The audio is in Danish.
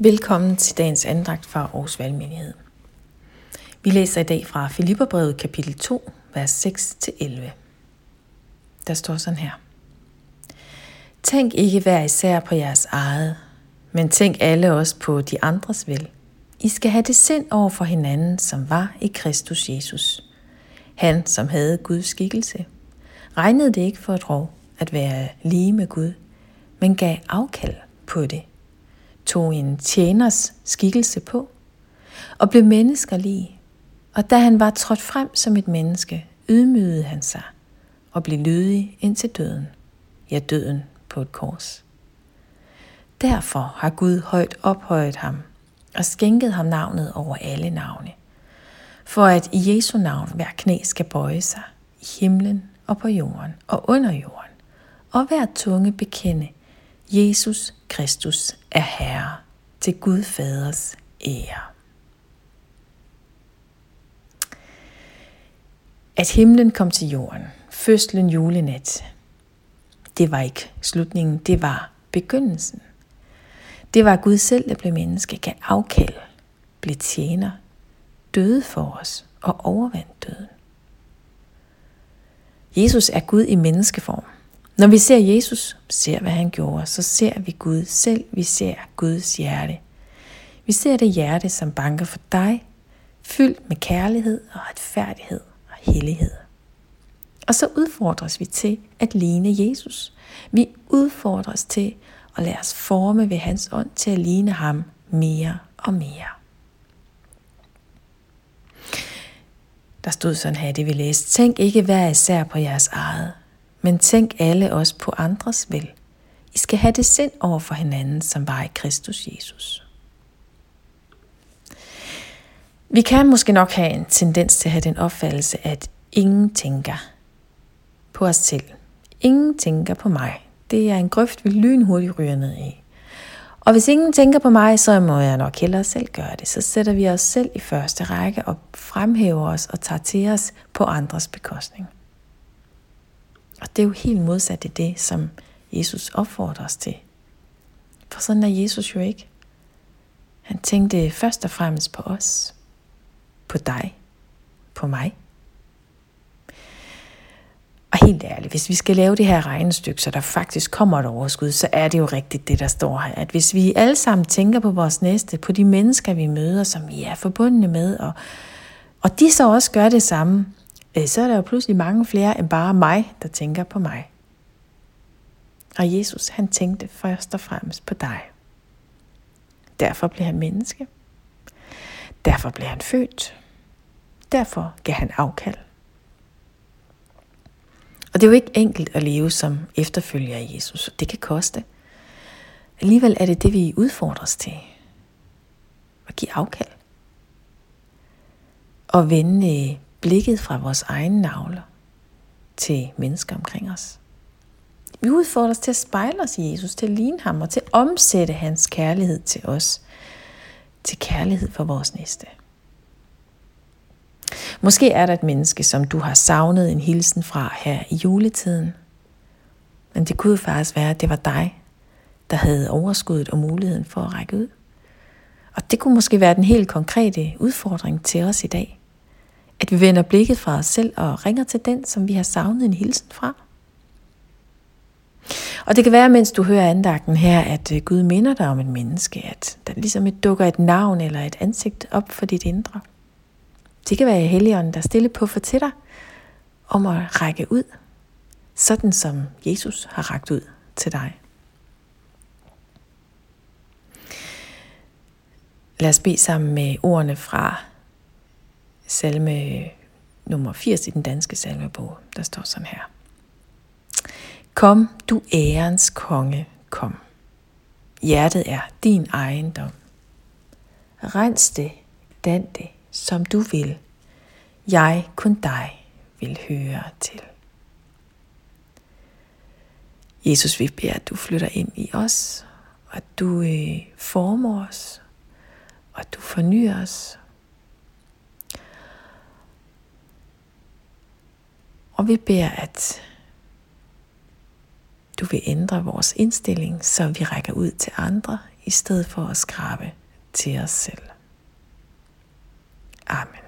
Velkommen til dagens andagt fra Aarhus Valgmenighed. Vi læser i dag fra Filipperbrevet kapitel 2, vers 6-11. Der står sådan her. Tænk ikke hver især på jeres eget, men tænk alle også på de andres vel. I skal have det sind over for hinanden, som var i Kristus Jesus. Han, som havde Guds skikkelse, regnede det ikke for et rov at være lige med Gud, men gav afkald på det tog en tjeners skikkelse på og blev menneskerlig. Og da han var trådt frem som et menneske, ydmygede han sig og blev lydig indtil døden. Ja, døden på et kors. Derfor har Gud højt ophøjet ham og skænket ham navnet over alle navne. For at i Jesu navn hver knæ skal bøje sig i himlen og på jorden og under jorden, og hver tunge bekende, Jesus Kristus er Herre til Gud Faders ære. At himlen kom til jorden, fødslen julenat, det var ikke slutningen, det var begyndelsen. Det var Gud selv, der blev menneske, gav afkald, blev tjener, døde for os og overvandt døden. Jesus er Gud i menneskeform. Når vi ser Jesus, ser hvad han gjorde, så ser vi Gud selv. Vi ser Guds hjerte. Vi ser det hjerte, som banker for dig, fyldt med kærlighed og retfærdighed og hellighed. Og så udfordres vi til at ligne Jesus. Vi udfordres til at lade os forme ved hans ånd til at ligne ham mere og mere. Der stod sådan her, det vi læste. Tænk ikke hver især på jeres eget, men tænk alle også på andres vel. I skal have det sind over for hinanden, som var i Kristus Jesus. Vi kan måske nok have en tendens til at have den opfattelse, at ingen tænker på os selv. Ingen tænker på mig. Det er en grøft, vi lynhurtigt ryger ned i. Og hvis ingen tænker på mig, så må jeg nok hellere selv gøre det. Så sætter vi os selv i første række og fremhæver os og tager til os på andres bekostning. Og det er jo helt modsat i det, som Jesus opfordrer os til. For sådan er Jesus jo ikke. Han tænkte først og fremmest på os, på dig, på mig. Og helt ærligt, hvis vi skal lave det her regnestykke, så der faktisk kommer et overskud, så er det jo rigtigt det, der står her. At hvis vi alle sammen tænker på vores næste, på de mennesker, vi møder, som vi er forbundne med, og, og de så også gør det samme, Øh, så er der jo pludselig mange flere end bare mig, der tænker på mig. Og Jesus, han tænkte først og fremmest på dig. Derfor blev han menneske. Derfor blev han født. Derfor gav han afkald. Og det er jo ikke enkelt at leve som efterfølger af Jesus. Det kan koste. Alligevel er det det, vi udfordres til. At give afkald. Og vende øh, blikket fra vores egen navle til mennesker omkring os. Vi udfordres til at spejle os i Jesus, til at ligne ham og til at omsætte hans kærlighed til os, til kærlighed for vores næste. Måske er der et menneske, som du har savnet en hilsen fra her i juletiden. Men det kunne faktisk være, at det var dig, der havde overskuddet og muligheden for at række ud. Og det kunne måske være den helt konkrete udfordring til os i dag. At vi vender blikket fra os selv og ringer til den, som vi har savnet en hilsen fra. Og det kan være, mens du hører andagten her, at øh, Gud minder dig om et menneske, at der ligesom et dukker et navn eller et ansigt op for dit indre. Det kan være Helligånden, der stille på for til dig, om at række ud, sådan som Jesus har rakt ud til dig. Lad os bede sammen med ordene fra salme nummer 80 i den danske salmebog. Der står sådan her. Kom, du ærens konge, kom. Hjertet er din ejendom. Rens det, dan det, som du vil. Jeg kun dig vil høre til. Jesus, vi beder, at du flytter ind i os, og at du øh, former os, og at du fornyer os, Og vi beder, at du vil ændre vores indstilling, så vi rækker ud til andre i stedet for at skrabe til os selv. Amen.